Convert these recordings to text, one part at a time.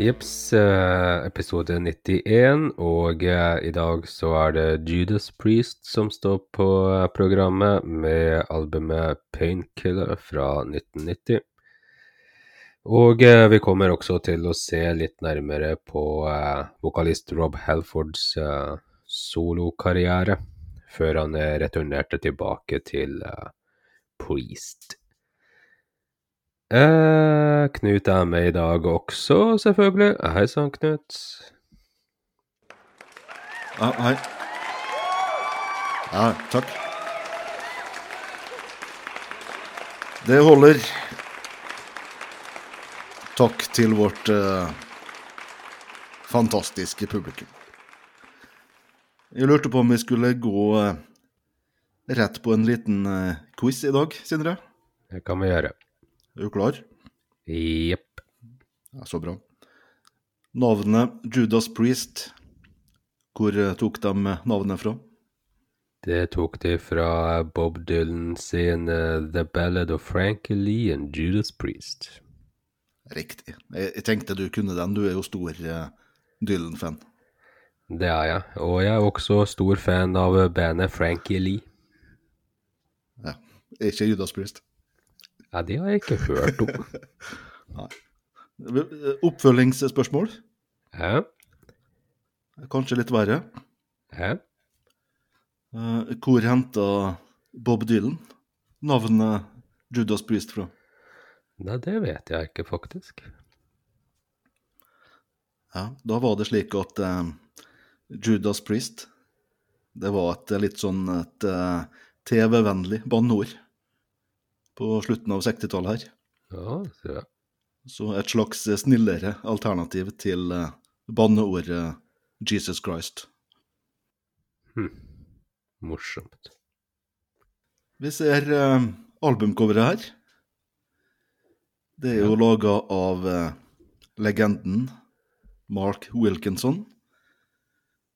Jips, eh, episode 91, og eh, i dag så er det Judas Priest som står på eh, programmet med albumet Painkiller fra 1990. Og vi kommer også til å se litt nærmere på vokalist Rob Halfords solokarriere, før han returnerte tilbake til Priest. Eh, Knut er med i dag også, selvfølgelig. Hei sann, Knut. Ja, hei. Ja, takk. Det holder. Takk til vårt eh, fantastiske publikum. Jeg lurte på om vi skulle gå eh, rett på en liten eh, quiz i dag, Sindre. Det kan vi gjøre. Er du klar? Jepp. Ja, så bra. Navnet Judas Priest, hvor eh, tok de navnet fra? Det tok de fra Bob Dylan sin eh, The Ballad of Frankie Lee and Judas Priest. Riktig. Jeg, tenkte du kunne den, du er jo stor eh, Dylan-fan. Det er jeg. Og jeg er også stor fan av bandet Frankie Lee. Ja. Ikke Judas Priest. Ja, det har jeg ikke hørt om. Oppfølgingsspørsmål? Hæ? Kanskje litt verre. Hæ? Eh, hvor henta Bob Dylan navnet Judas Priest fra? Nei, det vet jeg ikke, faktisk. Ja, Da var det slik at eh, Judas Priest det var et litt sånn et eh, TV-vennlig banneord på slutten av 60-tallet her. Ja, ser jeg. Så et slags snillere alternativ til eh, banneordet Jesus Christ. Hm. Morsomt. Vi ser eh, albumcoveret her. Det er jo laga av eh, legenden Mark Wilkinson,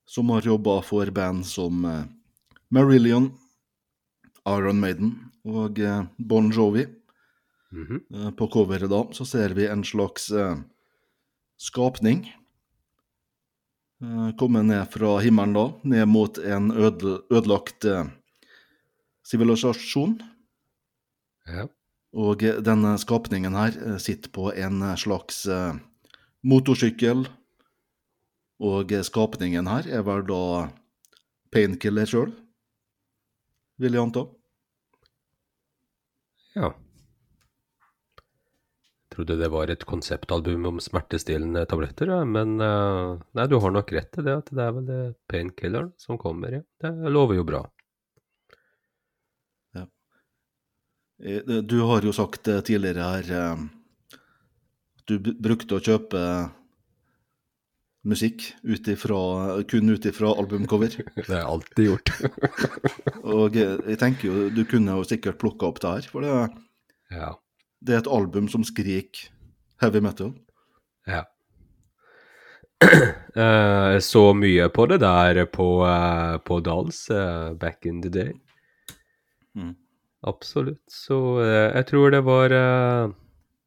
som har jobba for band som eh, Marillion, Iron Maiden og eh, Bon Jovi. Mhm. Eh, På coveret da så ser vi en slags eh, skapning eh, komme ned fra himmelen da, ned mot en øde, ødelagt sivilisasjon. Ja. Og denne skapningen her sitter på en slags motorsykkel. Og skapningen her er vel da painkiller sjøl, vil jeg anta. Ja. Trodde det var et konseptalbum om smertestillende tabletter, ja, men uh, nei, du har nok rett i det, at det er vel det painkilleren som kommer, ja. Det lover jo bra. Ja. Du har jo sagt eh, tidligere her eh, at du brukte å kjøpe musikk utifra, kun ut ifra albumcover. Det jeg alltid gjort. Og jeg tenker jo, du kunne jo sikkert plukka opp det her, for det, ja. det er et album som skriker heavy metal. Ja. Eh, så mye på det der på, eh, på Dals eh, back in the day. Mm. Absolutt. Så jeg tror det var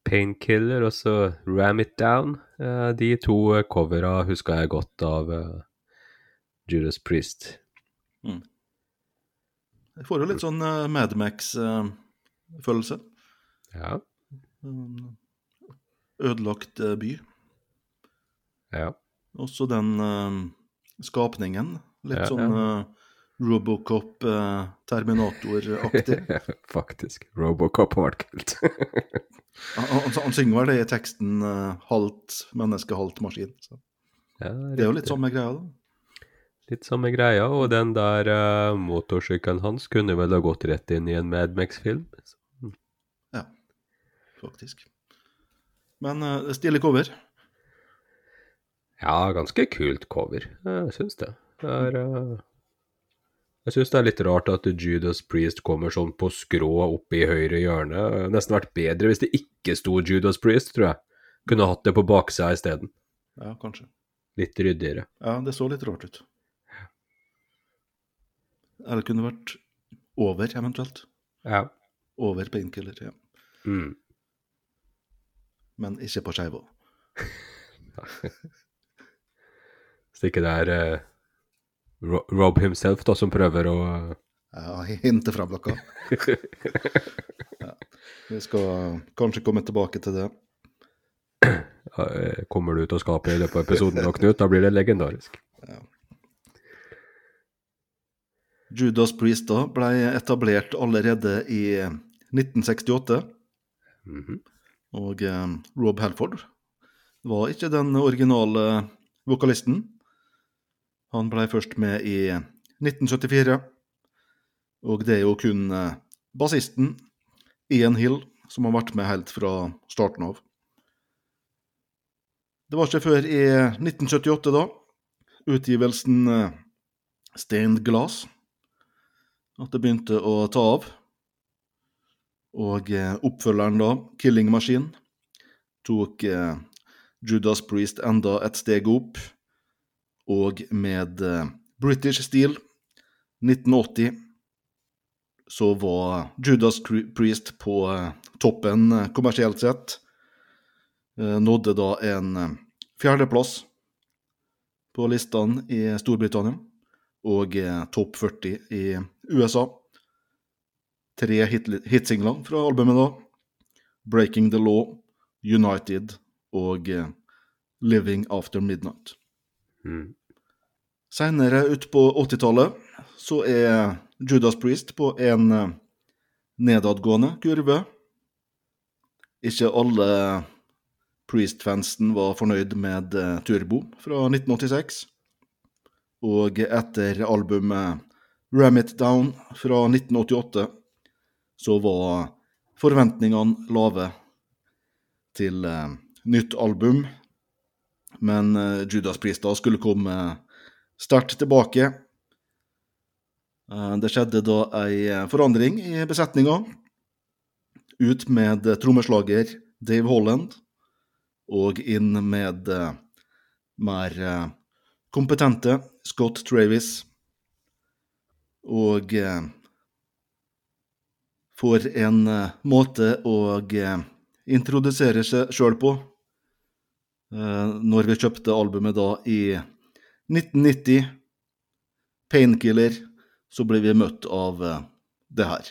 Painkiller og så Ram It Down. Eh, de to covera huska jeg godt av eh, Judas Priest. Jeg får jo litt sånn uh, Madmax-følelse. Ja. ødelagt eh, by. Ja. Også den eh, skapningen. Litt Ja, sånn ja. Eh, Robocop, eh, Terminator-aktig. Faktisk. Robocop var kult. han, han, synger vel det i teksten eh, 'halvt menneske, halvt maskin'. Så. ja, Det er jo litt samme greia, da. Litt samme greia, og den der uh, motorsykkelen hans kunne vel ha gått rett inn i en Mad Max-film. Ja, faktisk. Men uh, stille cover. Ja, ganske kult cover. Jeg syns det. det er, eh, jeg syns det er litt rart at Judas Priest kommer sånn på skrå oppe i høyre hjørne. Det hadde Nesten vært bedre hvis det ikke sto Judas Priest, tror jeg. Kunne hatt det på baksida isteden. Ja, kanskje. Litt ryddigere. Ja, det så litt rart ut. Eller kunne vært over, eventuelt. Ja. Over painkiller, ja. Mm. Men ikke på skeiva. Det ikke det er eh, Rob himself da, som prøver å Ja, hinte fra noe. ja. Vi skal kanskje komme tilbake til det. eh, Kommer du ut av skapet i løpet av episoden da, Knut? Da blir det legendarisk. Judas Priest da ble etablert allerede i 1968, Mhm. og eh, Rob Halford var ikke den originale vokalisten. Han ble først med i 1974, og det er jo kun eh, bassisten Ian Hill som har vært med helt fra starten av. Det var ikke før i 1978, da, utgivelsen eh, Stained Glass, at det begynte å ta av. Og eh, oppfølgeren da, Killing Machine, tok Judas Priest enda et steg opp, og med eh, British Steel 1980 så var Judas Priest på eh, toppen eh, kommersielt sett. Nådde da en fjerdeplass på listene i Storbritannia og topp 40 i USA. Tre hit hitsingler fra albumet da. 'Breaking the Law', 'United' og 'Living After Midnight'. Mm. Senere utpå 80-tallet så er Judas Priest på en eh, nedadgående kurve. Ikke alle Priest-fansen var fornøyd med eh, Turbo fra 1986. Og etter albumet Ram It Down fra 1988 så var forventningene lave til eh, nytt album. Men Judas Priest da skulle komme sterkt tilbake. Eh, Det skjedde da ei eh, forandring i besetninga. Ut med trommeslager Dave Holland, og inn med eh, mer kompetente Scott Travis. Og for en måte å introdusere seg sjøl på. Når vi kjøpte albumet da i 1990, Painkiller, så ble vi møtt av eh, det her.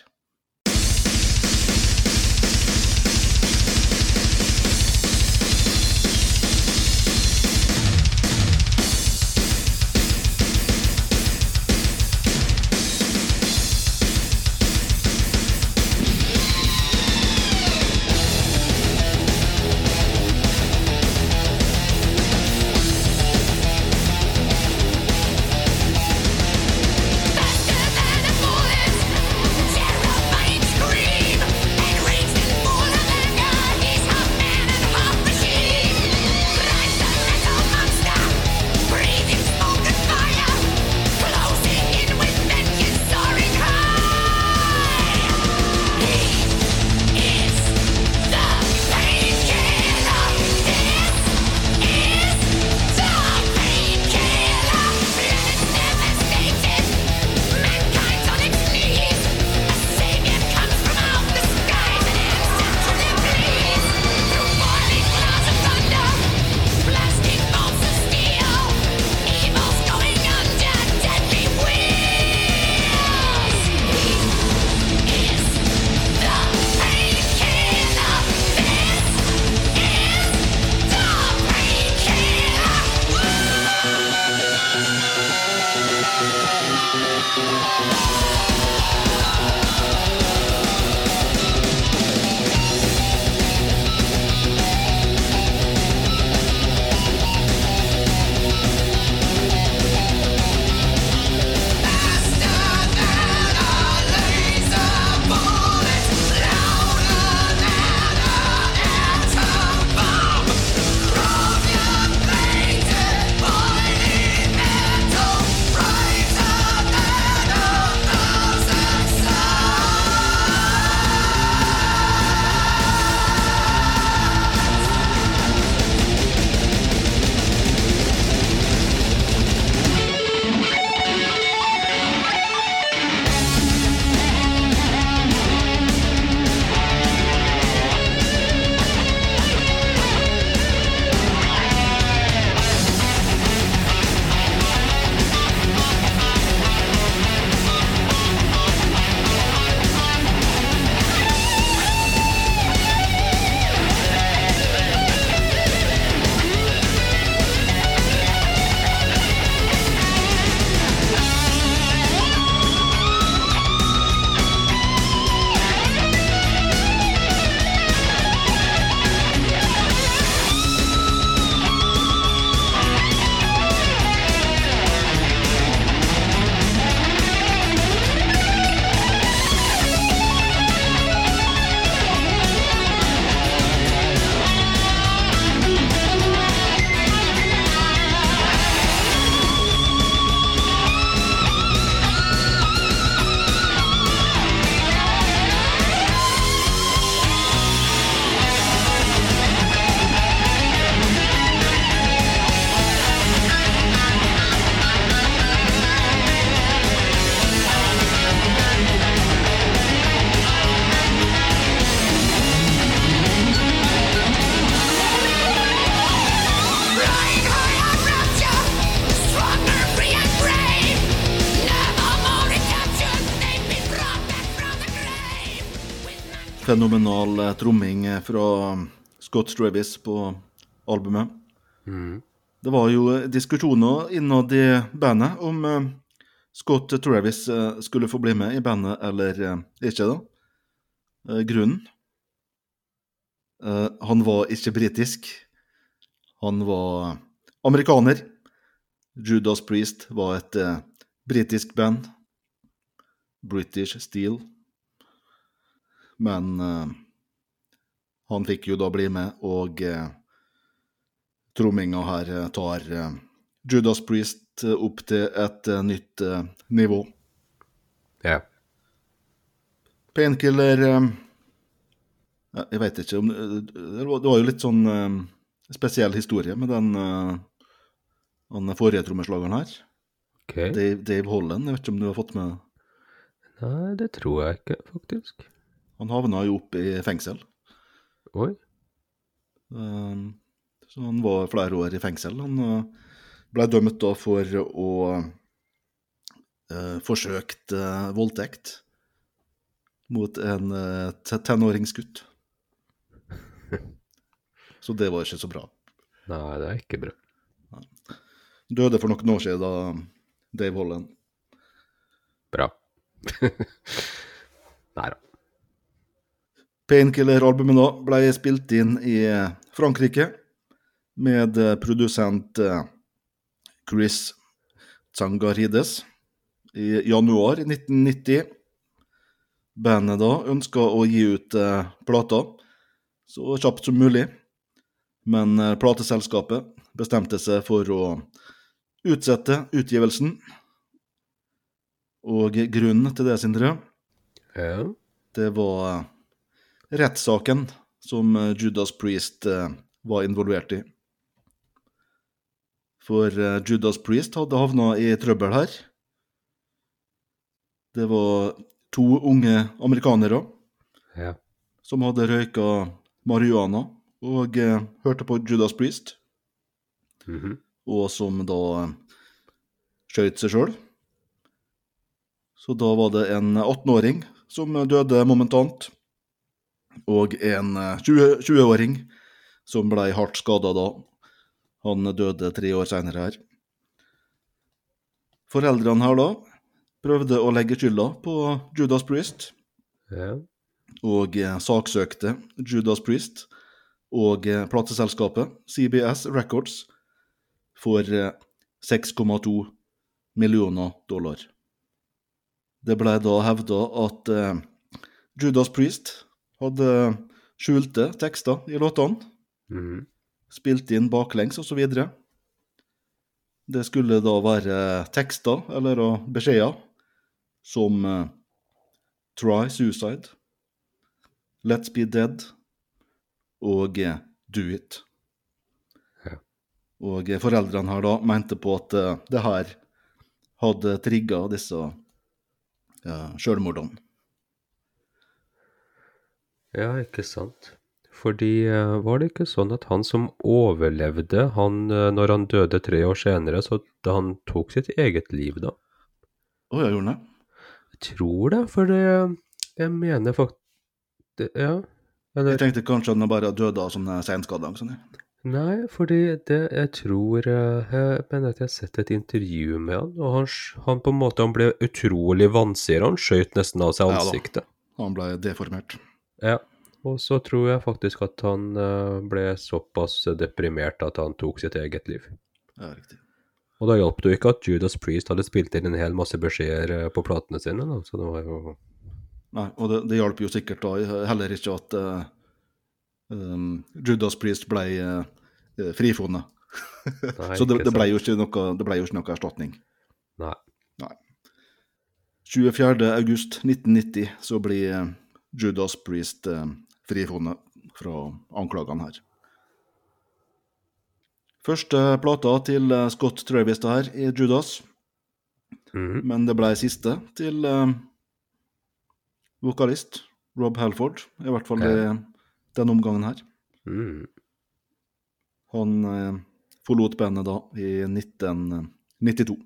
Fenomenal eh, tromming eh, fra Scott Travis på albumet. Mm. Det var jo eh, diskusjoner innad i bandet om Scott Travis skulle få bli med i bandet eller ikke, da. Grunnen Han var ikke britisk. Han var amerikaner. Judas Priest var et britisk band. British Steel. Men uh, han fikk jo da bli med, og uh, tromminga her eh, tar Judas Priest opp til et nytt nivå. Ja. Painkiller eh, Jeg veit ikke om Det var jo litt sånn spesiell historie med den, den forrige trommeslageren her. OK. Dave, Dave Holland. Jeg vet ikke om du har fått med Nei, det tror jeg ikke, faktisk. Han havna jo opp i fengsel. Oi. Eh, Så han var flere år i fengsel. Han eh, ble dømt da for å uh, forsøkt uh, voldtekt mot en uh, tenåringsgutt. Så det var ikke så bra. Nei, det er ikke bra. Døde for noen år siden da Dave Holland. Bra. Nei da. Painkiller-albumet da ble spilt inn i Frankrike med eh, produsent eh, Chris Tsangarides i januar 1990. Bandet da ønska å gi ut eh, plata så kjapt som mulig, men eh, plateselskapet bestemte seg for å utsette utgivelsen. Og grunnen til det, Sindre, Ja. det var eh, rettssaken som eh, Judas Priest eh, var involvert i. For eh, Judas Priest hadde havna i trøbbel her. Det var to unge amerikanere Ja. som hadde røyka marihuana og hørte på Judas Priest, Mhm. og som da skjøt seg sjøl. Så da var det en 18-åring som døde momentant, og en eh, 20 20-åring som ble hardt skada da. Han døde tre år seinere her. Foreldrene her da prøvde å legge skylda på Judas Priest, Ja. og eh, saksøkte Judas Priest og eh, plateselskapet CBS Records for eh, 6,2 millioner dollar. Det ble da hevda at Judas Priest hadde skjulte tekster i låtene, Mm. spilt inn baklengs osv. Det skulle da være tekster eller beskjeder som uh, Try suicide, Let's be dead og eh, Do it. Ja. Og eh, foreldrene her da mente på at det her hadde trigga disse sjølmordene. Ja, ikke sant. Fordi eh, var det ikke sånn at han som overlevde, han, eh, når han døde tre år senere, så da han tok sitt eget liv da? Å, ja, gjorde det? Jeg tror det, for det Jeg mener faktisk Ja. Jeg Eller tenkte kanskje han bare døde av sånne senskader. Sånn. Nei, fordi det Jeg tror eh, Jeg mener at jeg har sett et intervju med han, og han, han på en måte Han ble utrolig vanskelig. Han skjøt nesten av seg Ja da. ansiktet. Han ble deformert. Ja. Og så tror jeg faktisk at han eh, ble såpass deprimert at han tok sitt eget liv. Ja, riktig. Og da hjalp det jo ikke at Judas Priest hadde spilt inn en hel masse beskjeder eh, på platene sine, da. Så det var jo Nei, og det, det hjalp jo sikkert da heller ikke at uh, um, Judas Priest ble uh, frifunnet. Nei, Så det, det, ble jo ikke noe, det ble jo ikke noe erstatning. Nei. 24. august 1990 så blir Judas Priest eh, frifunnet fra anklagene her. Første plata til eh, Scott Travis det her er Judas, Mhm. men det ble siste til eh, vokalist Rob Halford, i hvert fall i denne omgangen her. Mm. Han eh, forlot bandet da i 1992.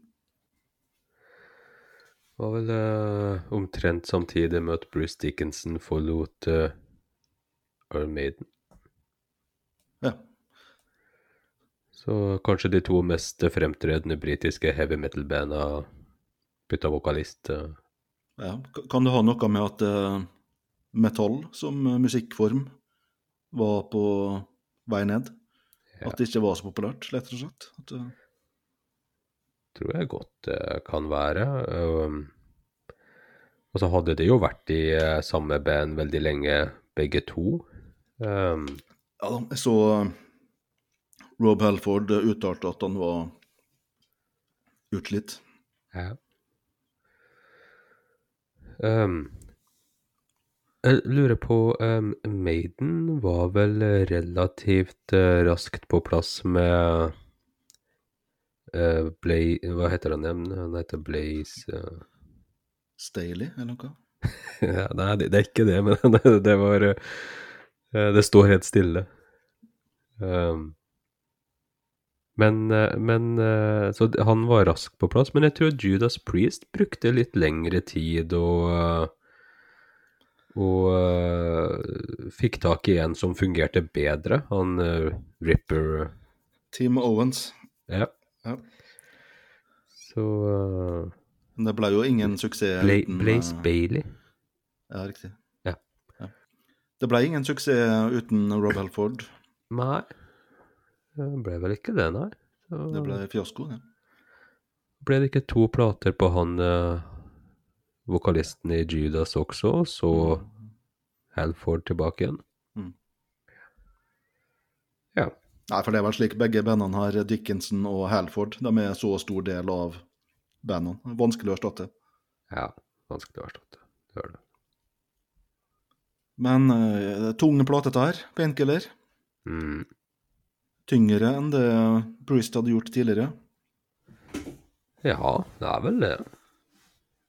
Var vel uh, omtrent samtidig med at Bruce Dickinson forlot uh, Maiden. Ja. Så kanskje de to mest fremtredende britiske heavy metal-banda bytta vokalist. Uh. ja. Kan det ha noe med at uh, metall som musikkform var på vei ned? Ja. At det ikke var så populært, rett og slett? At, eh, tror jeg godt det kan være. Og så hadde de jo vært i eh, samme band veldig lenge, begge to. Um, ja, jeg så eh, Rob Halford eh, uttalte at han var utslitt. ja. Um, jeg lurer på um, Maiden var vel relativt eh, raskt på plass med uh, Hva heter han igjen? Han heter Blaze uh... Staley, eller noe? Ja, nei, det, det er ikke det, men det, var uh, Det står helt stille. Um, men, eh, men Så han var raskt på plass. Men jeg tror Judas Priest brukte litt lengre tid og Og fikk tak i en som fungerte bedre. Han Ripper Team Owens. Ja. Ja. Så uh, det ble jo ingen suksess Bla uten Blaze uh, Bailey. Ja, riktig. Ja. Det ble ingen suksess uten Rob Helford. Nei, det ble vel ikke det, nei. Så Det ble fiasko. Ja. ble det ikke to plater på han uh, vokalisten i Judas også, og så Helford tilbake igjen? Mm. Ja. Nei, for det er vel slik begge bandene har Dickinson og Halford. De er så stor del av bandene. Vanskelig å erstatte. Ja, vanskelig å erstatte. Det gjør det. Men uh, tunge dette her, Painkiller. Mm. Tyngre enn det Priest hadde gjort tidligere. Ja, det er vel det.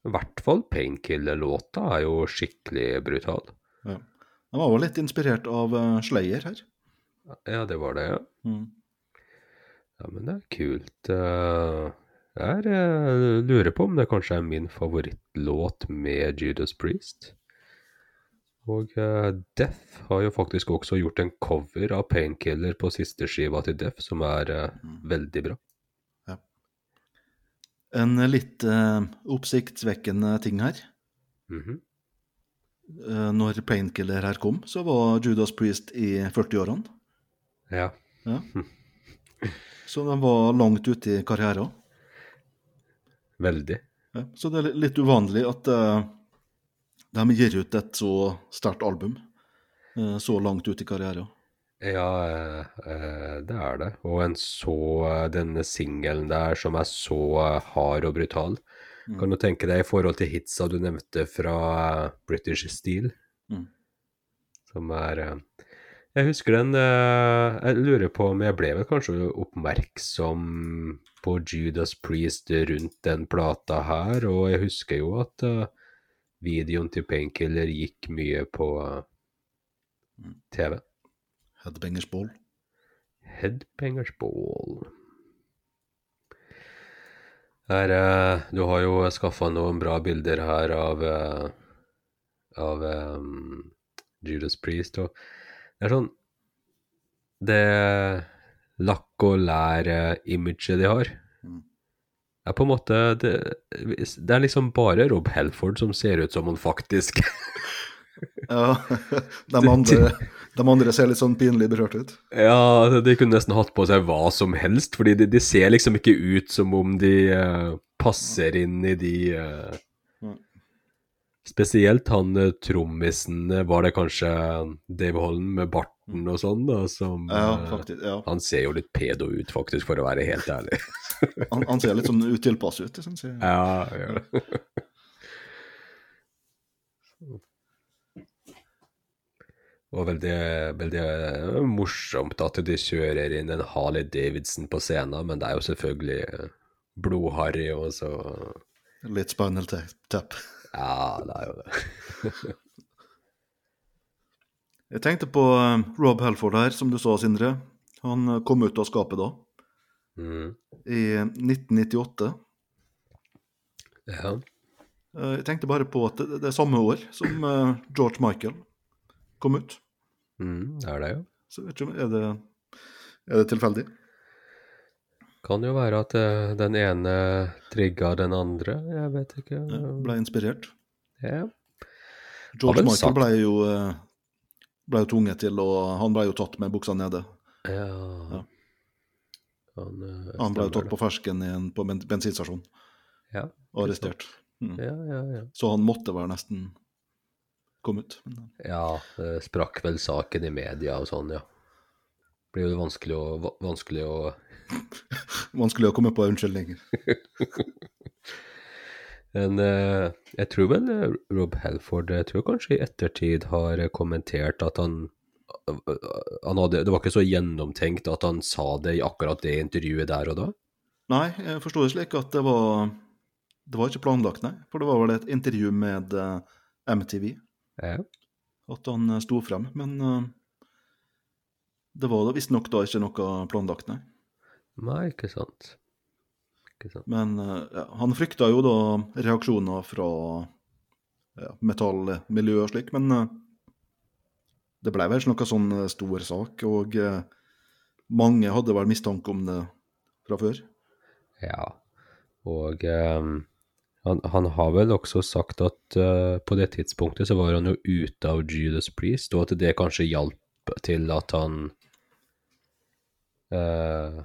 I hvert fall Painkiller-låta er jo skikkelig brutal. Ja. Den var jo litt inspirert av eh, Slayer her. Ja, det var det, ja. Mm. Ja, men det er kult. eh, Jeg eh, lurer på om det kanskje er min favorittlåt med Judas Priest. Og eh, Death har jo faktisk også gjort en cover av Painkiller på siste skiva til Death, som er mm. veldig bra. En litt uh, oppsiktsvekkende ting her. Mm -hmm. uh, når Painkiller her kom, så var Judas Priest i 40-årene. Ja. Ja. Så de var langt ute i karrieren. Veldig. Ja. Så det er litt uvanlig at uh, de gir ut et så sterkt album uh, så langt ute i karrieren. Ja, eh, det er det. Og en så denne singelen der som er så hard og brutal. Kan du tenke deg i forhold til hitsa du nevnte fra British Steel, Mm. som er Jeg husker den eh, Jeg lurer på om jeg ble vel kanskje oppmerksom på Judas Priest rundt den plata her, og jeg husker jo at eh, videoen til Painkiller gikk mye på eh, TV. Headbangers Ball. Headbangers Ball. Her, eh, du har jo skaffa noen bra bilder her av, av um, Judas Priest. Og det er sånn Det lakk og lær-imaget de har, Mm. er på en måte det, det er liksom bare Rob Helford som ser ut som han faktisk Ja, de andre, de andre ser litt sånn pinlig berørt ut. Ja, de- kunne nesten hatt på seg hva som helst, fordi de, de ser liksom ikke ut som om de uh, passer inn i de Mm. Spesielt han eh, trommisen, eh, var det kanskje Dave Holland med barten og sånn, da, som Ja, eh, faktisk. Ja. Han ser jo litt pedo ut, faktisk, for å være helt ærlig. Han, han ser litt sånn utilpass ut, syns jeg. ja, ja. det. Og veldig, veldig morsomt at de kjører inn en Harley Davidson på scenen, men det er jo selvfølgelig blodharry og så Litt spinal ta- tap. Ja, det er jo det. Jeg tenkte på eh, Rob Helford her, som du sa, Sindre. Han eh, kom ut av skapet da, Mm. i 1998. Ja. Eh, Jeg tenkte bare på at det, er samme år som George Michael kom ut. Mm, det er det, jo. Så jeg vet ikke om Er det, er det tilfeldig? Kan jo være at eh, den ene trigga den andre, jeg vet ikke. Ja, ble inspirert. Ja. George Michael sagt. ble jo, eh, ble jo tvunget til å Han ble jo tatt med buksa nede. Ja. Ja. Han, eh, Han ble jo tatt på fersken i en, på ben, bensinstasjon Ja, og arrestert. Mm. Ja, ja, ja. Så han måtte være nesten komme ut. Ja, det sprakk vel saken i media og sånn, ja. Blir jo vanskelig å, vanskelig å vanskelig å komme på unnskyldninger. Men eh, jeg tror vel eh, Rob Helford jeg tror kanskje i ettertid har eh, kommentert at han, han hadde, Det var ikke så gjennomtenkt at han sa det i akkurat det intervjuet der og da. Nei, jeg forsto det slik at det var Det var ikke planlagt, nei. For det var vel et intervju med eh, MTV Ja. at han eh, sto frem. Men eh, det var da visstnok da ikke noe planlagt, nei. Nei, ikke sant. Ikke sant. Men eh, ja, han frykta jo da reaksjoner fra ja, metallmiljøet og slik, men eh, det ble vel ikke noe sånn eh, stor sak, og mange hadde vel mistanke om det fra før. Ja. Og ehm, han, han har vel også sagt at eh, på det tidspunktet så var han jo ute av Judas Priest, og at det kanskje hjalp til at han eh,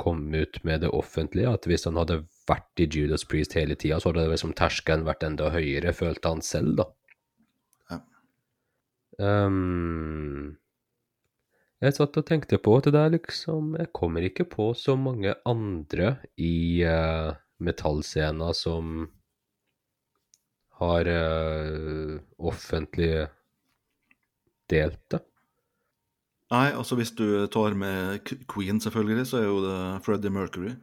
kom ut med det offentlige. At hvis han hadde vært i Judas Priest hele tida, så hadde det liksom terskelen vært enda høyere, følte han selv, da. Ja. Um, jeg satt og tenkte på at det der liksom Jeg kommer ikke på så mange andre i uh, metallscena som har uh, offentlig delt det. Nei, altså hvis du tar med Queen, selvfølgelig, så er jo det Freddie Mercury.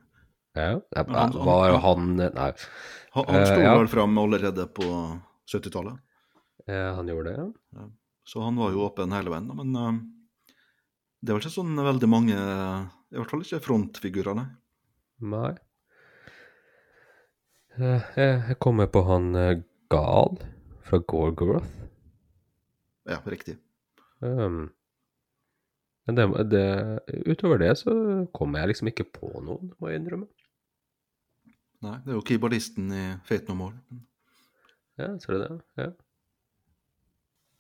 Ja, ja, han- var jo han Nei, Han, han sto uh, ja. vel fram allerede på 70-tallet, Ja, han gjorde det, ja. så han var jo åpen hele veien. Men uh, det vel ikke sånn veldig mange I hvert fall ikke frontfigurer, nei. Nei. Uh, jeg, jeg kommer på han eh, Gal fra Gorgoroth. Ja, riktig. Um, men det, det, utover det så kommer jeg liksom ikke på noen, må jeg innrømme. Nei, det er jo keyboardisten i Fate No More. Ja, ser du det? Ja.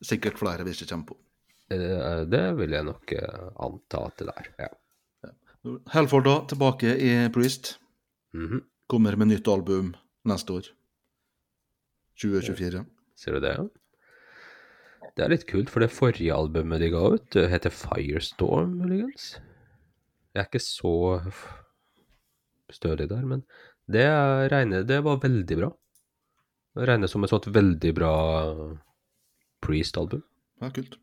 Sikkert flere vi ikke kommer på. Eh, Det vil jeg nok eh, anta at det er. Ja. Helford, da, tilbake i Priest. Mhm. Kommer med nytt album neste år. 2024. Ser du det? ja? Det er litt kult, for det forrige albumet de ga ut, heter Firestorm, muligens. Jeg er ikke så stødig der, men det er- regner, det var veldig bra. Det regnes som et sånt veldig bra Priest-album. Ja, kult.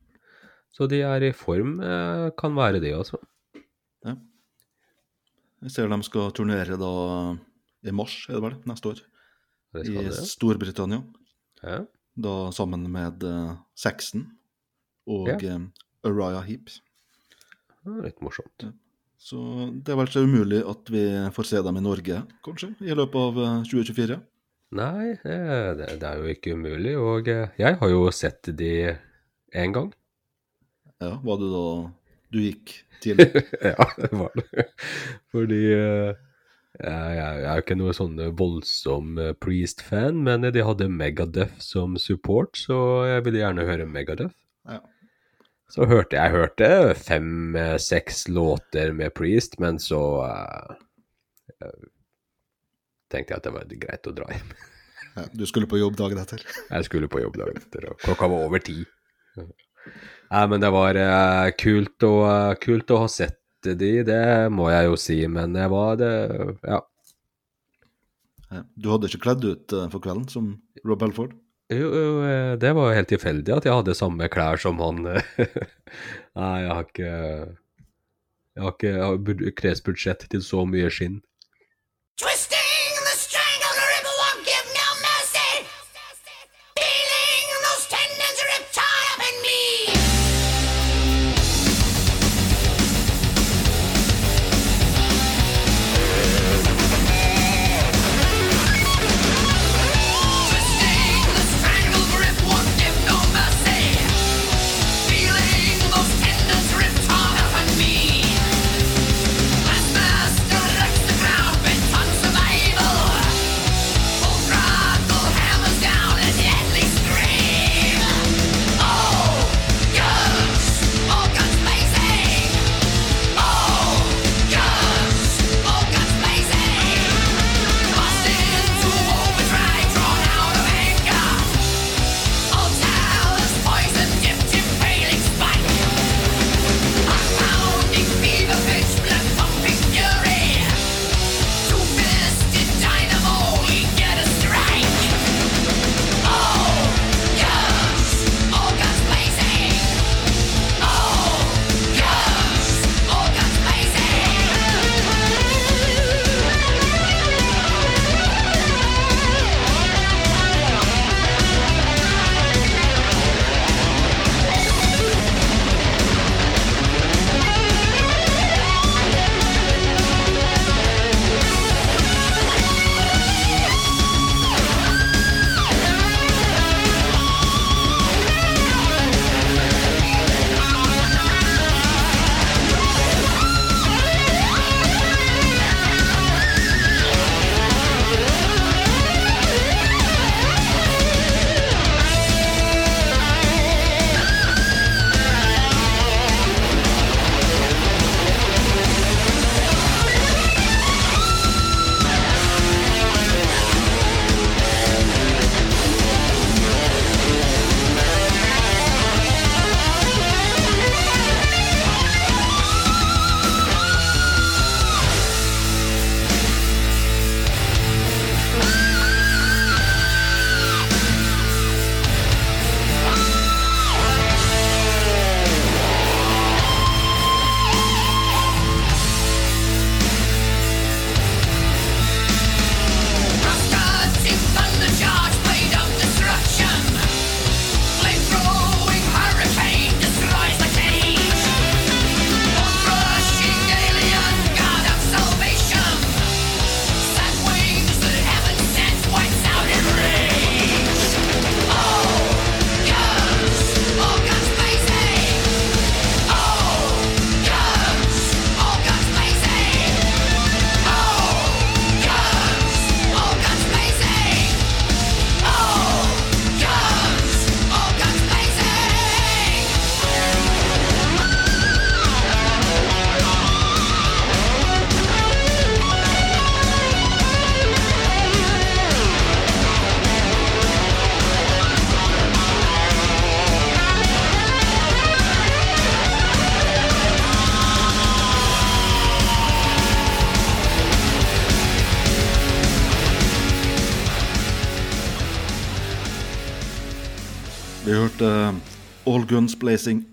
Så de er i form, eh, kan være det, altså. Jeg ser de skal turnere da i mars, er det vel, neste år. I Ja, Storbritannia. Ja. Da sammen med uh, Saxon og Ja. eh, Araya Heap. Litt morsomt. Så det er vel ikke umulig at vi får se dem i Norge, kanskje, i løpet av eh, 2024. Nei, eh, det, det er jo ikke umulig, og jeg har jo sett de en gang. Ja, var det da du gikk tidlig? ja, det var det. Fordi eh, jeg, er jeg er ikke noe sånn voldsom eh, Priest-fan, men de hadde Megadeth som support, så jeg ville gjerne høre Megadeth. Ja. Så hørte jeg hørte fem-seks låter med Priest, men så eh, eh, tenkte jeg at det var greit å dra hjem. Ja, du skulle på jobb dagen etter. Jeg skulle på jobb dagen etter, og klokka var over ti. Nei, men det var uh, kult, og, uh, kult å ha sett de, det må jeg jo si, men jeg var det Ja. Du hadde ikke kledd ut eh, for kvelden som Rob Belford? Jo, jo, eh, det var helt tilfeldig at jeg hadde samme klær som han. Nei, jeg har ikke Jeg har ikke jeg har til så mye skinn. Twisting All Guns Blazing.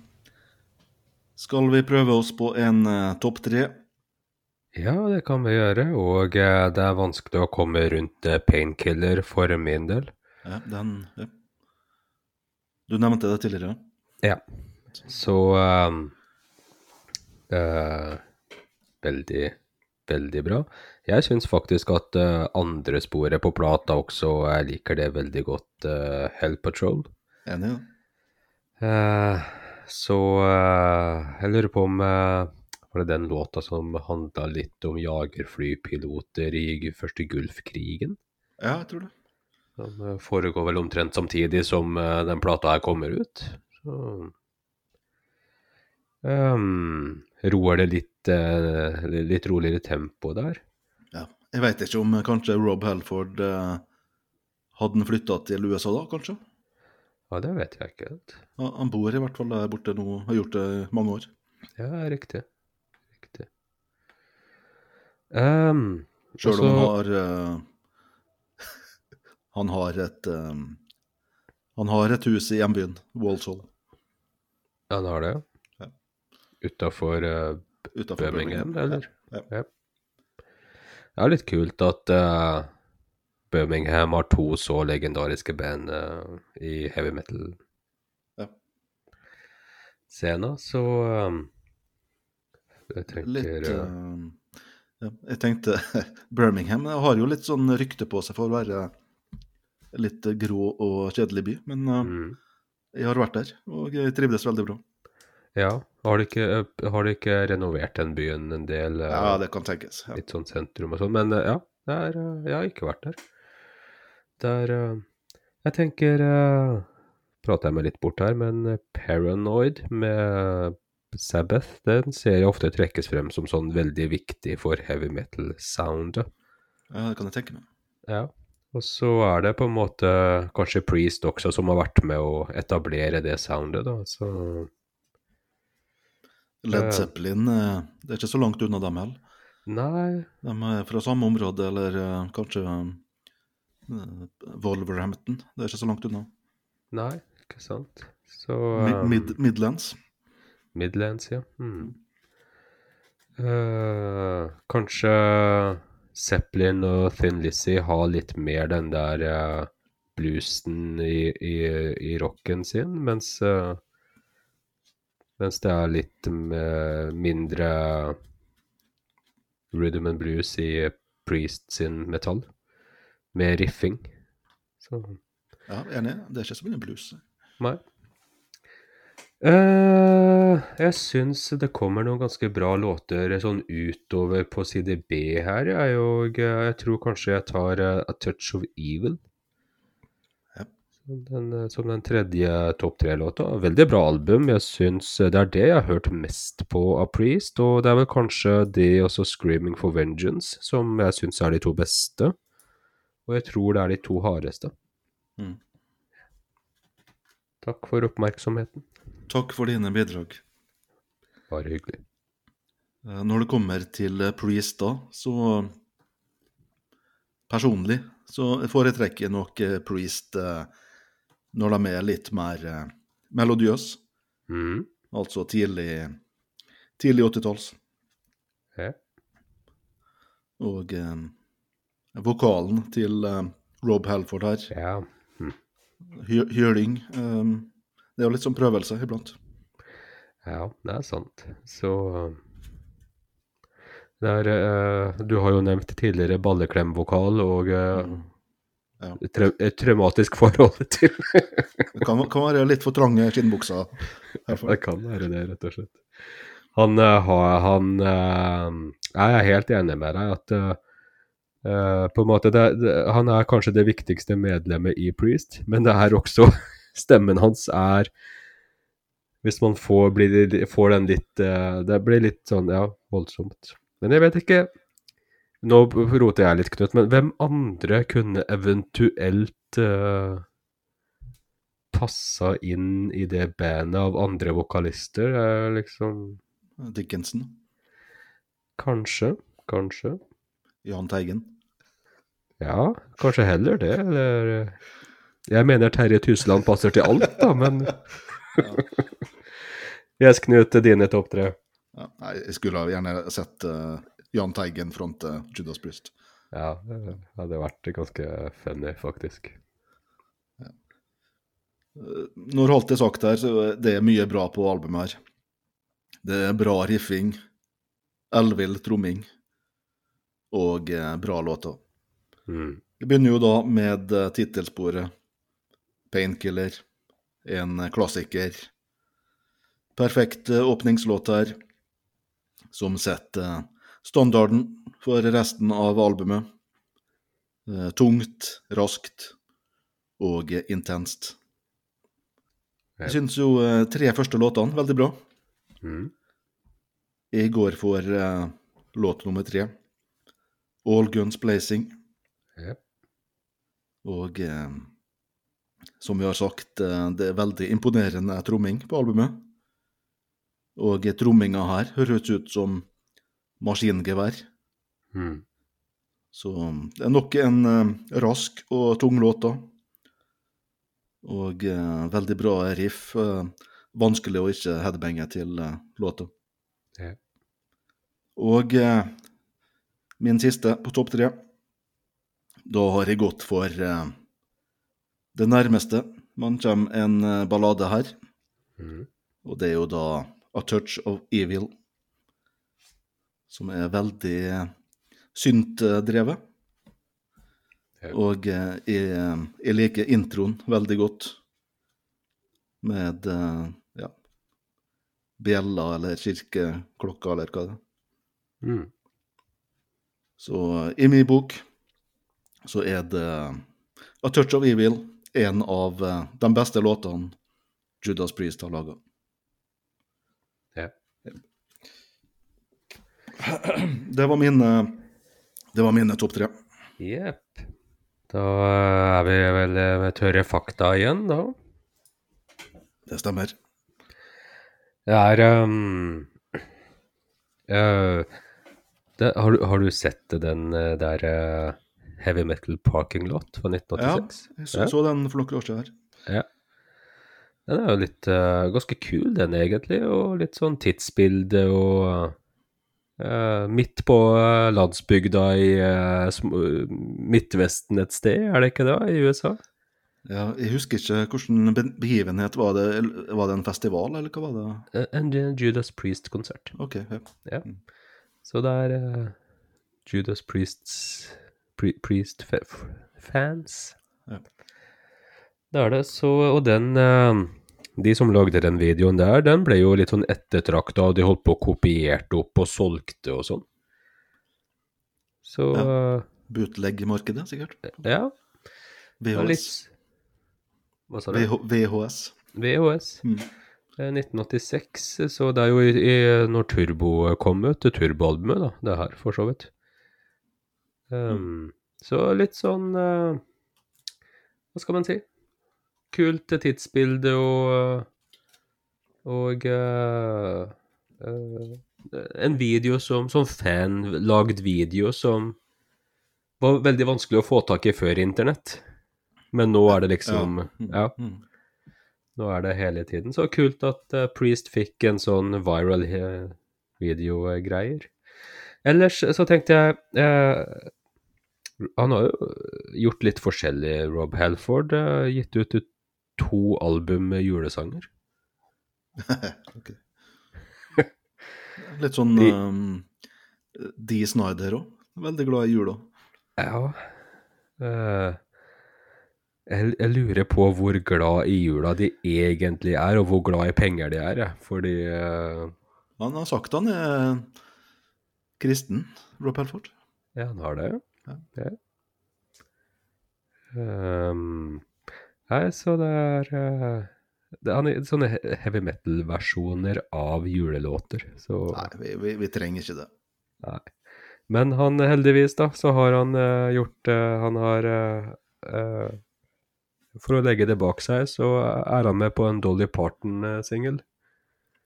Skal vi prøve oss på en uh, topp tre? Ja, det kan vi gjøre, og uh, det er vanskelig å komme rundt uh, painkiller for min del. Ja, den ja. Du nevnte det tidligere. Ja. Så ehm, eh, Veldig, veldig bra. Jeg syns faktisk at andre sporet på plata også, jeg liker det veldig godt, Hell Patrol. Enig? Ja. Eh, så eh, jeg lurer på om eh, Var det den låta som handla litt om jagerflypiloter i første Gulfkrigen? ja, jeg tror det. Den foregår vel omtrent samtidig som den plata her kommer ut. Så um, Roer det litt, uh, litt roligere tempo der? Ja. Jeg veit ikke om kanskje Rob Helford uh, hadde flytta til USA da, kanskje? Ja, det vet jeg ikke. Ja, han bor i hvert fall der borte nå, har gjort det i mange år. Ja, riktig. Riktig. Um, Sjøl om han har uh, Han har et um, Han har et hus i hjembyen, Walsall, Ja, han har det? Ja. Utafor uh, Birmingham, eller? Ja. Det er litt kult at eh, Birmingham har to så legendariske band uh, i heavy metal-scena, Ja. så um, jeg tenker Litt eh, ja, Jeg tenkte Birmingham har jo litt sånn rykte på seg for å være litt grå og kjedelig by, men uh, mm, jeg har vært der, og jeg trivdes veldig bra. Ja, har de ikke, har de ikke renovert den byen en del? Ja, det kan tenkes. Ja. litt sånn sentrum og sånn. Men ja, det er, eh, jeg har ikke vært der. Det er eh, Jeg tenker uh, Prater jeg meg litt bort her, men eh, Paranoid med Sabbath, den ser jeg ofte trekkes frem som sånn veldig viktig for heavy metal-soundet. ja, det kan jeg tenke meg. Ja. Og så er det på en måte kanskje Priest også som har vært med å etablere det soundet, da. Så Led Zeppelin, eh, det er ikke så langt unna dem heller. nei, De er fra samme område, eller eh, kanskje Wolverhampton. Det er ikke så langt unna. nei, ikke sant. Så um, Mid Midlands. Midlands, ja. Mm. Uh, kanskje Zeppelin og Thin Lizzie har litt mer den der uh, bluesen i, i, i rocken sin, mens uh, mens det er litt eh, mindre rhythm and blues i Priest sin metall, med riffing. Så Ja, enig. Det er ikke så mye blues. Nei. Uh, jeg syns det kommer noen ganske bra låter sånn utover på side B her, jeg, og eh, jeg tror kanskje jeg tar uh, A Touch of Evil. Ja. Som den, som den tredje topp tre-låta. Veldig bra album. Jeg syns det er det jeg har hørt mest på av Priest, og det er vel kanskje det også Screaming for Vengeance som jeg syns er de to beste. Og jeg tror det er de to hardeste. Mm. Takk for oppmerksomheten. Takk for dine bidrag. Bare hyggelig. Eh, Når det kommer til eh, Priest, da, så Personlig så foretrekker jeg nok eh, Priest når de er litt mer melodiøse. Mm. Altså tidlig, tidlig 80-talls. Ja. Og vokalen til uh, Rob Halford her, ja. hy- hyling Um, Det er jo litt sånn prøvelse iblant. Ja, det er sant. Så der, er, eh, Du har jo nevnt tidligere balleklemvokal og uh, Mm. Ja. et, et traumatisk forhold til Det kan, kan være litt for trange skinnbukser. Ja, Det kan være det, rett og slett. Han uh, Han Jeg er helt enig med deg at eh, på en måte det, det, Han er kanskje det viktigste medlemmet i Priest, men det er også Stemmen hans er Hvis man får, blir, får den litt uh, Det blir litt sånn, ja, voldsomt. Men jeg vet ikke Nå roter jeg litt, Knut, men hvem andre kunne eventuelt uh, passa inn i det bandet av andre vokalister? Er liksom Dickensen. Kanskje, kanskje. Jahn Teigen. Ja, kanskje heller det, eller Jeg mener Terje Tusland passer til alt, da, men Yes, Knut, dine topp tre. Ja, jeg skulle gjerne sett uh, Jahn Teigen fronte Judas Priest. Ja, det hadde vært ganske funny, faktisk. Når alt er sagt her, så er det mye bra på albumet her. Det er bra riffing, elvill tromming og eh, bra låter. Mm. Vi begynner jo da med eh, tittelsporet Painkiller, en klassiker. Perfekt eh, åpningslåt her, som setter eh, standarden for resten av albumet. Eh, Tungt, raskt og eh, intenst. Jeg syns jo eh, tre første låtene veldig bra. Mm. Jeg går for eh, låt nummer tre. All Guns Blazing. Og eh, som vi har sagt, eh, det er veldig imponerende tromming på albumet. Og tromminga her høres ut som maskingevær. Mm. Så det er nok en eh, rask og tung låt, da. Og eh, veldig bra riff. Eh, vanskelig å ikke headbange til eh, låta. Ja. Og eh, min siste på topp tre. Da har jeg gått for eh, det nærmeste man kommer en eh, ballade her. Mm. Og det er jo da A Touch of Evil. Som er veldig syntdrevet. synt-drevet. Og eh, jeg, jeg liker introen veldig godt. Med eh, ja, bjella eller kirkeklokka eller hva det er. Mm. Så eh, i min bok så er det A Touch of Evil en av eh, de beste låtene Judas Priest har laga. Ja. Det var mine, det var mine topp tre. Jepp. Da er vi vel eh, med tørre fakta igjen, da. Det stemmer. Det er um, uh, det, har, du, har du sett den eh, der eh, Heavy Metal Parking Lot fra 1986. Ja, jeg så, så den for noen år siden her. Ja. Den er jo litt uh, ganske kul, den egentlig, og litt sånn tidsbilde og uh, Midt på uh, landsbygda i Midtvesten et sted, er det ikke det, i USA? Ja, jeg husker ikke hvilken be- begivenhet var det. Var det en festival, eller hva var det? En Judas Priest-konsert. OK. Ja. Ja. Så det er Judas Priests pri, Priest fa f- fans. Ja. Det er det. Så, og den eh, De som lagde den videoen der, den ble jo litt sånn ettertrakta, og de holdt på å kopierte opp og solgte og sånn. Så ja. Bootleg-markedet, sikkert. ja. VHS. litt Hva sa du? VH, VHS. VHS. Mm. Eh, 1986, så det er jo i, i, når Turbo kom ut, turboalbumet, da, det her, for så vidt. Um, Så litt sånn uh, Hva skal man si? Kult tidsbilde og Og uh, uh, en video som, som fan, lagd video som var veldig vanskelig å få tak i før internett. Men nå er det liksom Ja. Mm. Nå er det hele tiden. Så kult at uh, Priest fikk en sånn viral videogreier. Ellers så tenkte jeg eh, Han har jo gjort litt forskjellig, Rob Halford. eh, gitt ut to album med julesanger. Litt sånn De, um, De Snyder òg. Veldig glad i jula. Ja eh, jeg, jeg lurer på hvor glad i jula de egentlig er, og hvor glad i penger de er. jeg. Fordi eh, Han har sagt han er kristen, Rob Helford. Ja, han har det. Ja. Ja. Um, nei, så det er eh, det er sånne heavy metal-versjoner av julelåter. Så, Nei, vi, vi, vi trenger ikke det. nei. Men han heldigvis, da, så har han uh, gjort uh, Han har uh, For å legge det bak seg, så er han med på en Dolly Parton-singel.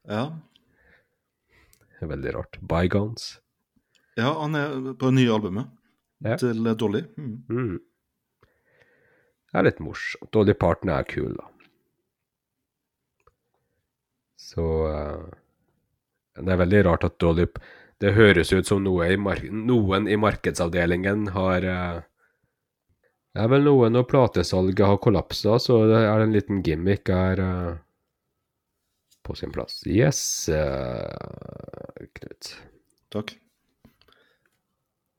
Ja. Veldig rart. Bygones. Ja, han er på det nye albumet Ja. til Dolly. Mm. Mm. er litt morsomt. Dolly Parton er kul, da. Så eh, Det er veldig rart at Dolly Det høres ut som noe i noen i markedsavdelingen har eh, Det er vel noe når platesalget har kollapsa, så det er en liten gimmick her eh, på sin plass. Yes, Knut. Takk.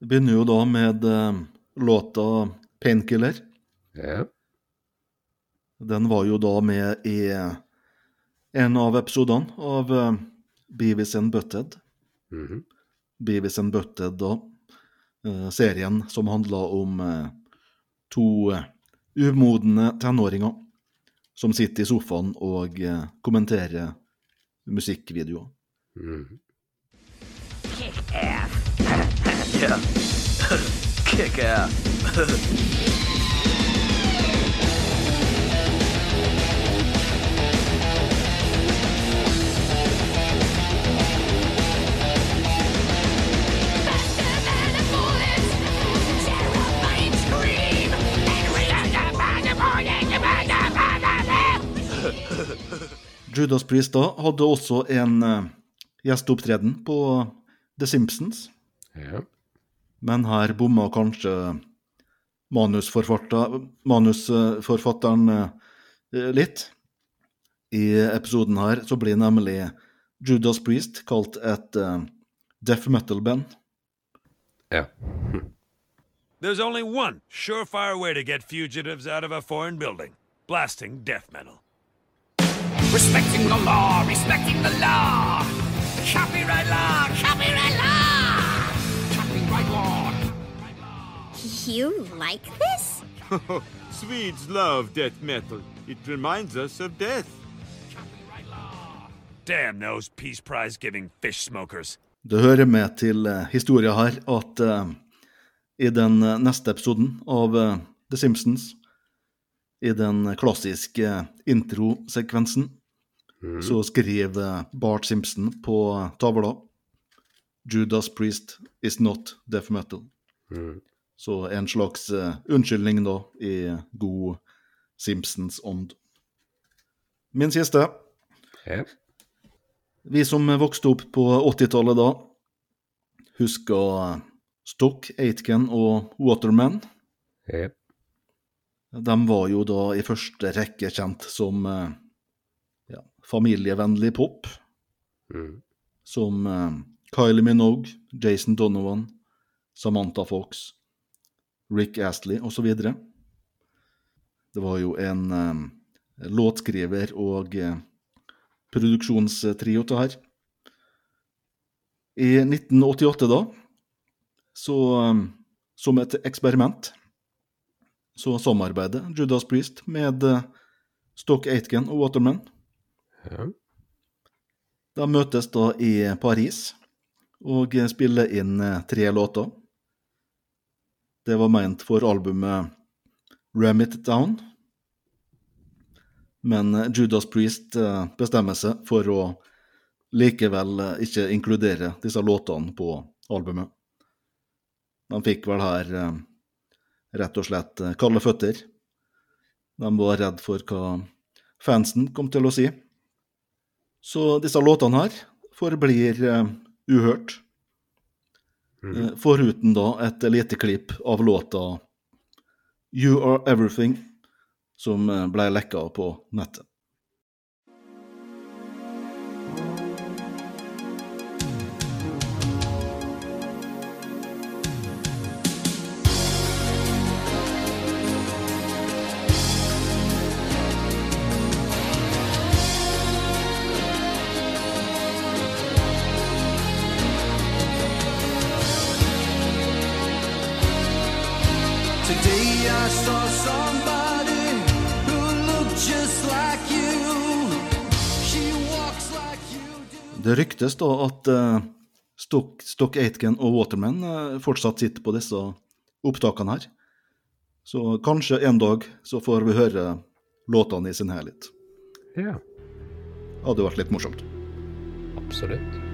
Det begynner jo da med eh, låta 'Painkiller'. Ja. Den var jo da med i en av episodene av uh, Beavis and Butted. Mm -hmm. Beavis and Butted, da. eh, serien som handla om eh, to eh, umodne tenåringer som sitter i sofaen og eh, kommenterer musikkvideoer. Mhm. Yeah. Kick ass. Judas Priest da hadde også en eh, gjesteopptreden på The Simpsons, Ja. Men her bomma kanskje manusforfatter, manusforfatteren eh, litt. I episoden her så blir nemlig Judas Priest kalt et uh, deaf metal-band. ja. There's only one surefire way to get fugitives out of a foreign building blasting death metal. Respecting the law, respecting the law. Copyright law, copyright You like this? Swedes love death metal. It reminds us of death. Damn those Peace Prize giving fish smokers. Det hører med til historien historia her at uh, i den eh, neste episoden av uh, The Simpsons, i den klassiske introsekvensen, mm. så skriver eh, Bart Simpson på tavla Judas Priest is not death metal. Så en slags eh, unnskyldning da, i god Simpsons-ånd. Min siste. Ja. Vi som vokste opp på 80-tallet da, husker Stock, Aitken og Waterman. Ja. De var jo da i første rekke kjent som eh, ja, familievennlig pop. Mm. Som eh, Kylie Minogue, Jason Donovan, Samantha Fox, Rick Astley osv. Det var jo en eh, låtskriver og eh, produksjonstrio til her. I 1988, da, så um, som et eksperiment, så samarbeider Judas Priest med eh, Stock Aitken og Waterman. Ja. De møtes da i Paris og spiller inn tre låter. Det var ment for albumet Ram It Down. Men eh, Judas Priest eh, bestemmer seg for å likevel eh, ikke inkludere disse låtene på albumet. De fikk vel her rett og slett kalde føtter. De var redd for hva fansen kom til å si. Så disse låtene her forblir uhørt. Eh, foruten da et lite klipp av låta You Are Everything, som eh, ble lekka på nettet. Det ryktes da at eh, Stock, Stock Aitken og Waterman eh, fortsatt sitter på disse opptakene her. Så kanskje en dag så får vi høre låtene i sin helhet. ja. Hadde vært litt morsomt. Absolutt.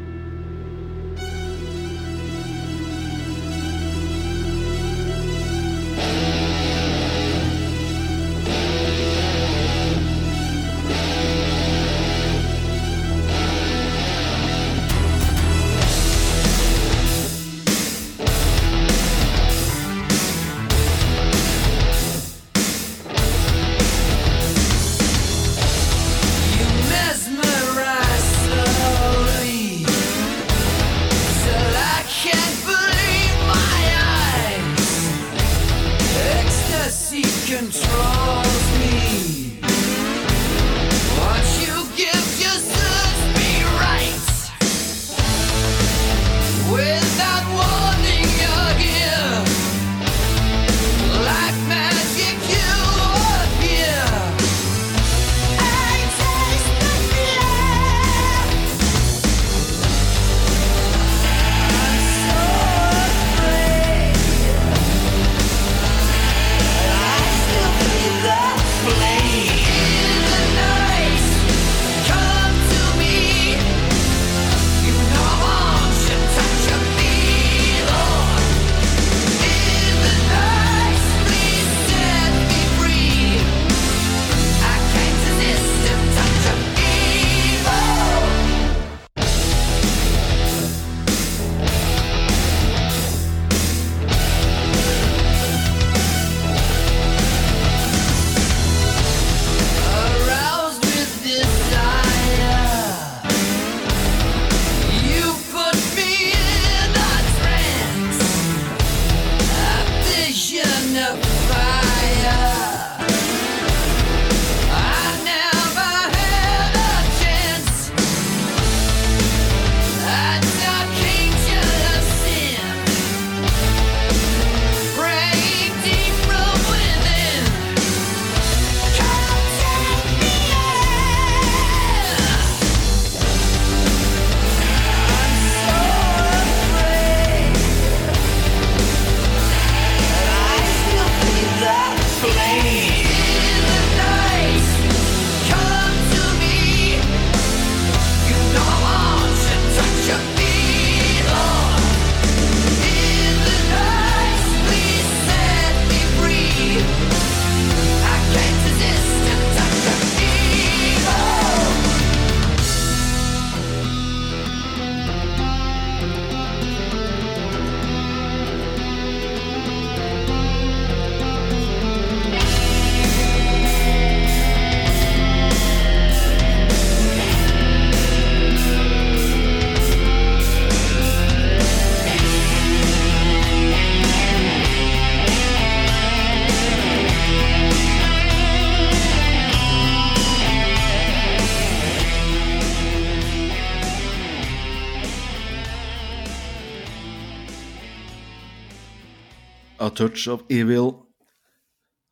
Touch of Evil.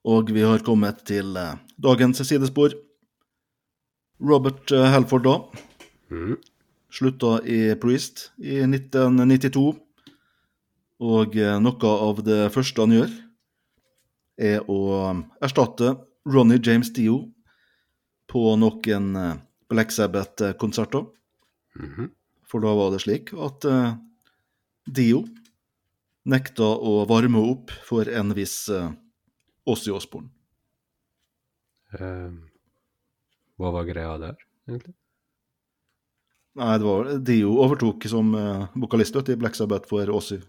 Og vi har kommet til eh, dagens sidespor. Robert Helford, Halford, da. Mm. Slutta i Priest i 1992. Og eh, noe av det første han gjør, er å eh, erstatte Ronny James Dio på noen eh, Black Sabbath-konserter. Mhm. For da var det slik at eh, Dio nekta å varme opp for en viss uh, Ossi Åsborn. Eh, hva var greia der, egentlig? Nei, det var Dio overtok som uh, vokalist i Black Sabbath for Ossi.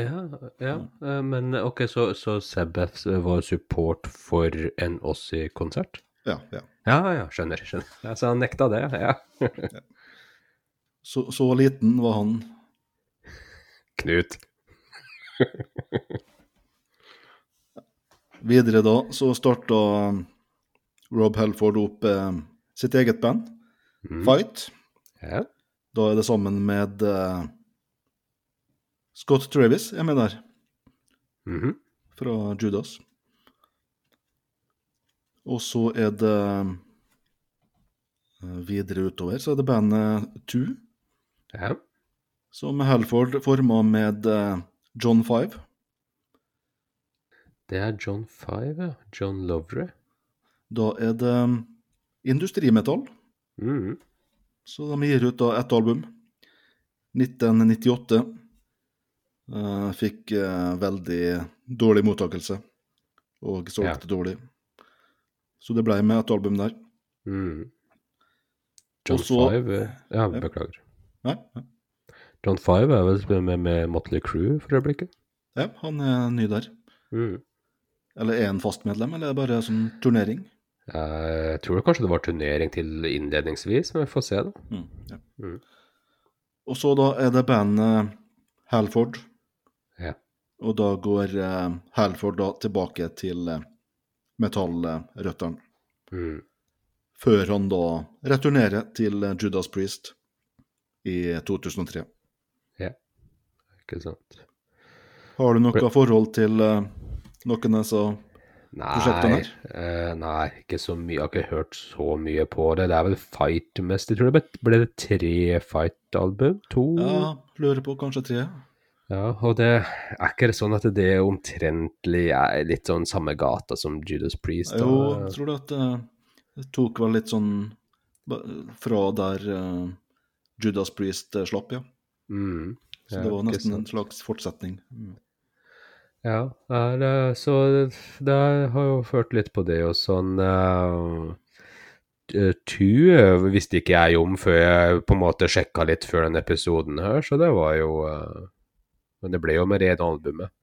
Ja, ja. eh, men ok, så, så Sabbath var support for en Ossi-konsert? Ja, ja. Ja, ja, skjønner. skjønner. Ja, så han nekta det, ja. Så, så liten var han. Knut. Videre da så starta Rob Helford opp eh, sitt eget band, mm. Fight. Yeah. Da er det sammen med eh, Scott Travis er med der, Mhm. fra Judas. Og så er det eh, videre utover, så er det bandet Two, yeah. som Helford forma med eh, John Five. Det er John Five, ja. John Lovre. Da er det industrimetall, Mhm. så de gir ut da ett album. 1998. Uh, fikk uh, veldig dårlig mottakelse, og solgte dårlig. Så det ble med et album der. Mhm. John Og Five eh, Ja, Ja. beklager. Nei, ja. John Five er vel med, med Motley Crew for øyeblikket? ja, han er ny der. Mm. Eller er han fast medlem, eller er det bare sånn turnering? Jeg tror kanskje det var turnering til innledningsvis, men vi får se, da. Mm, ja. Mm. Og så da er det bandet Halford. Ja. Og da går uh, Halford da tilbake til uh, metallrøttene. Mm. Før han da returnerer til eh, Judas Priest i 2003. Ikke sant. Har du noe forhold til uh, noen av disse prosjektene her? eh, nei, ikke så mye. Jeg har ikke hørt så mye på det. Det er vel Fight mest. Jeg tror det ble, ble det tre Fight-album? To? Ja, lurer på kanskje tre. Ja, og det er ikke det sånn at det omtrentlig er litt sånn samme gata som Judas Priest? da? Jo, jeg tror det at eh, det tok vel litt sånn fra der Judas Priest slapp, ja. Mm. Så det var nesten en slags fortsetning. Mm. Ja, er, så det har jo ført litt på det og sånn uh, Tu eh, visste ikke jeg om før jeg på en måte sjekka litt før den episoden her, så det var jo uh, Men det ble jo med rene albumet.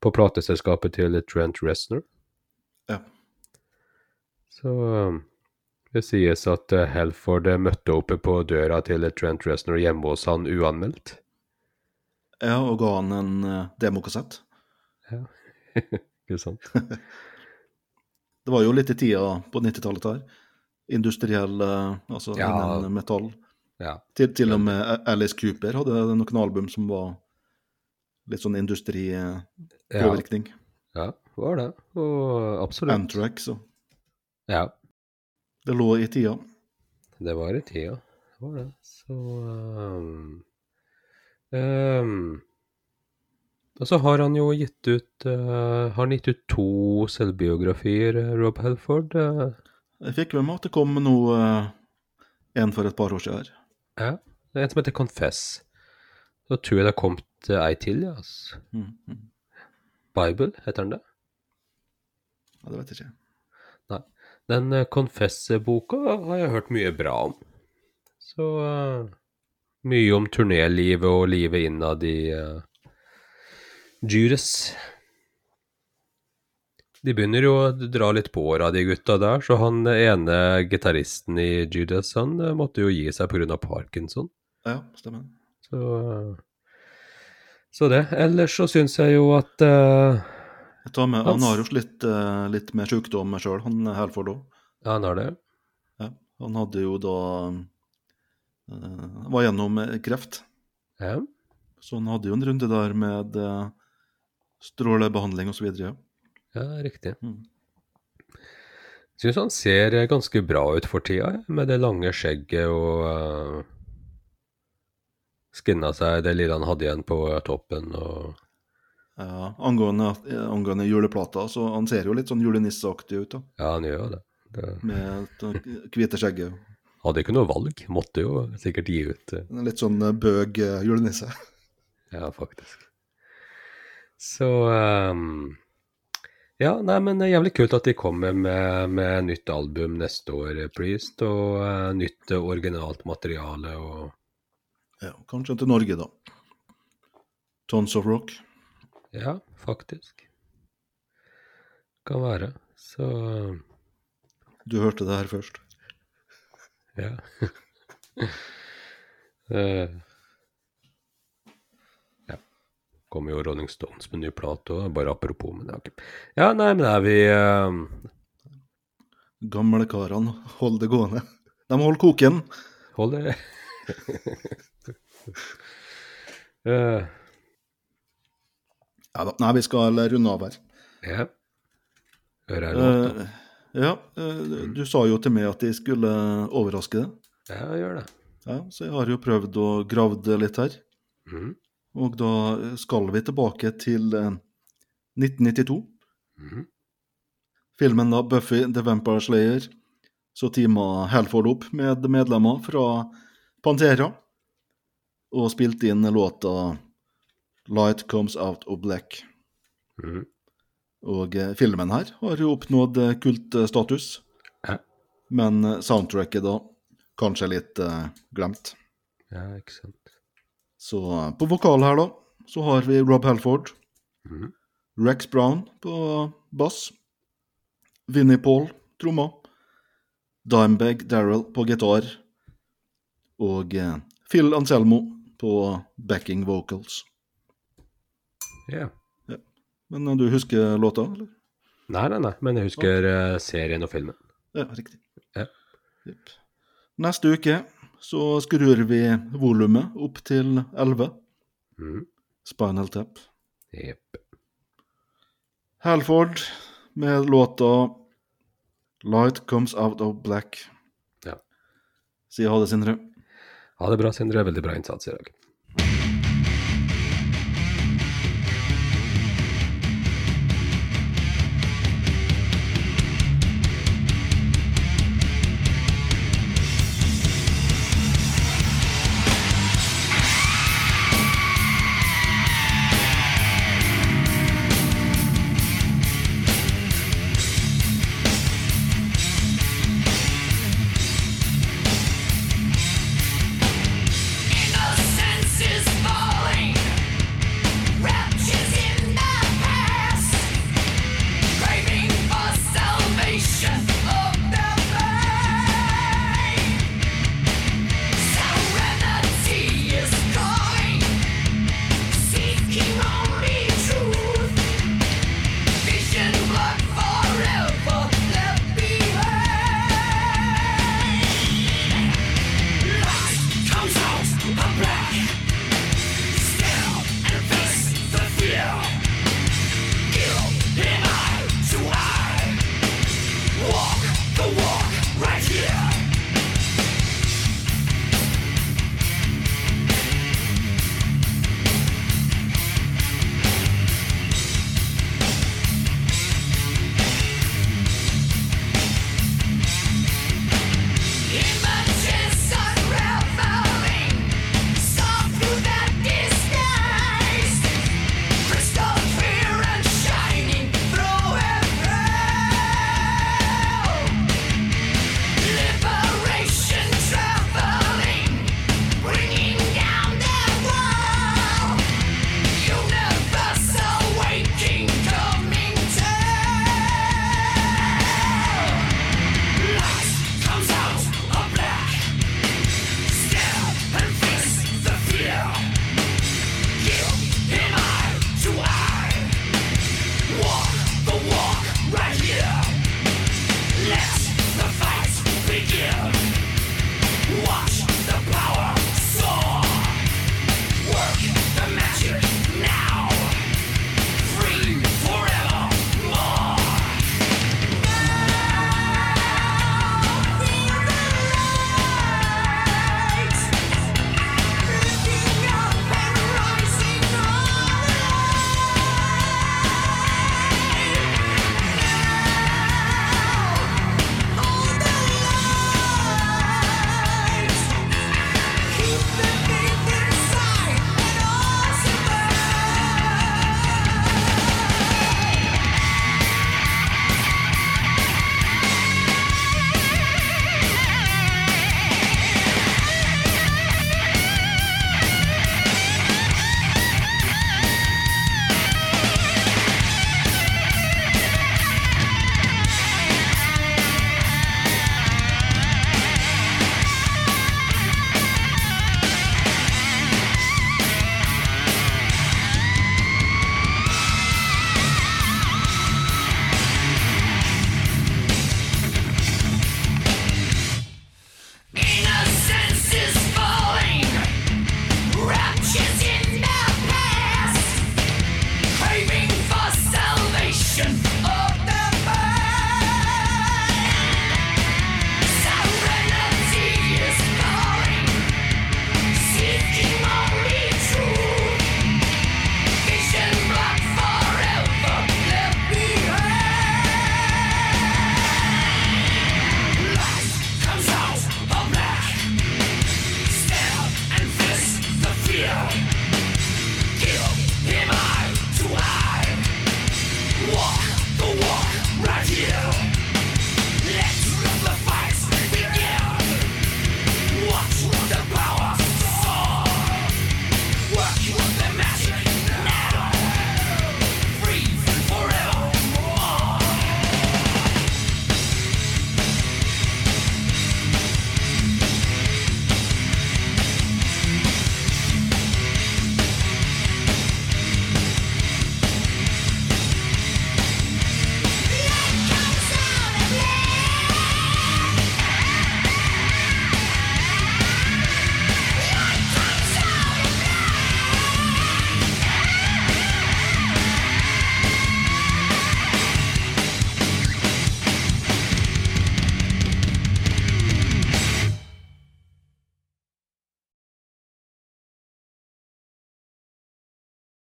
På plateselskapet til Trent Reznor. Ja. Så eh, det sies at Helford eh, møtte oppe på døra til Trent Reznor hjemme hos han uanmeldt. Ja, og ga han en uh, demokassett. Ikke sant? Det var jo litt i tida på 90-tallet her. Industriell, uh, altså Ja. innen metall. Ja. Til, til og med Alice Cooper hadde noen album som var litt sånn industripåvirkning. Ja, det var det. Og absolutt. Antrax og Ja, Det lå i tida. det var i tida. Det var det. Så um, um, Og så har han jo gitt ut uh, Har han gitt ut to selvbiografier, uh, Rob Helford? Uh, Jeg fikk med meg at det kom noe uh, en for et par år siden ja. Det er en som heter Confess. Så tror jeg det har kommet ei til, ja. Altså. Mm, mm. Bible, heter den det? Ja, det vet jeg ikke. Nei. Den Confess-boka har jeg hørt mye bra om. Så uh, mye om turnélivet og livet innad i uh, Judas. De begynner jo å dra litt på åra, de gutta der, så han ene gitaristen i Judas, han uh, måtte jo gi seg pga. parkinson. Ja, stemmer. Så, så det. Ellers så syns jeg jo at uh, Jeg tar med, Han har jo slitt uh, litt med sykdom sjøl, han Halford òg. Ja, han har det. Ja, han hadde jo da eh, Var gjennom eh, kreft. Ja. Så han hadde jo en runde der med eh, strålebehandling osv. Ja. Ja, riktig. Mm. Syns han ser eh, ganske bra ut for tida, med det lange skjegget og uh, skinna seg det lille han hadde igjen på eh, toppen og Ja, angående, angående juleplata, så han ser jo litt sånn julenisseaktig ut, da. Ja, han gjør jo det. det. Med det hvite skjegget. Hadde ikke noe valg, måtte jo sikkert gi ut. eh, Litt sånn eh, bøg eh, julenisse. Ja, faktisk. Så um, Ja, nei, men det er jævlig kult at de kommer med, med nytt album neste år, Priest, og uh, nytt originalt materiale og Ja, kanskje til Norge, da. Tons of Rock. Ja, faktisk. Kan være. Så Du hørte det her først. Ja. uh, ja. Kommer jo Rolling Stones med ny plate òg, bare apropos, men det er ikke Ja, nei, men er vi uh... Gamle karene, hold det gående. De holder koken. Hold det uh... Ja da. Nei, vi skal runde av her. Ja. Hører jeg låta? Eh, ja, eh, du sa jo til meg at jeg skulle overraske deg. Ja, jeg gjør det. Ja, så jeg har jo prøvd å grave litt her. Mhm. Og da skal vi tilbake til eh, 1992. Mhm. Filmen da Buffy the Vampire Slayer. Så teama Halford opp med medlemmer fra Pantera. Og spilte inn låta Light Comes Out of Black. Mhm. Og eh, filmen her har jo oppnådd eh, kultstatus. Men eh, soundtracket da kanskje litt glemt. Ja, ikke sant. Så på vokal her, da, så har vi Rob Halford. Mhm. Rex Brown på bass. Vinnie Paul trommer. Dimebag Daryl på gitar. Og Phil Anselmo på backing vocals. Ja. Men eh, du husker låta, eller? Nei, nei, nei, men jeg husker okay. serien og filmen. Ja, riktig. Ja. Yep. Neste uke så skrur vi volumet opp til 11. Mm. Spinal Tap. Jepp. Halford med låta Light Comes Out of Black. Ja. Si ha det, Sindre. Ha det bra, Sindre. Veldig bra innsats i dag.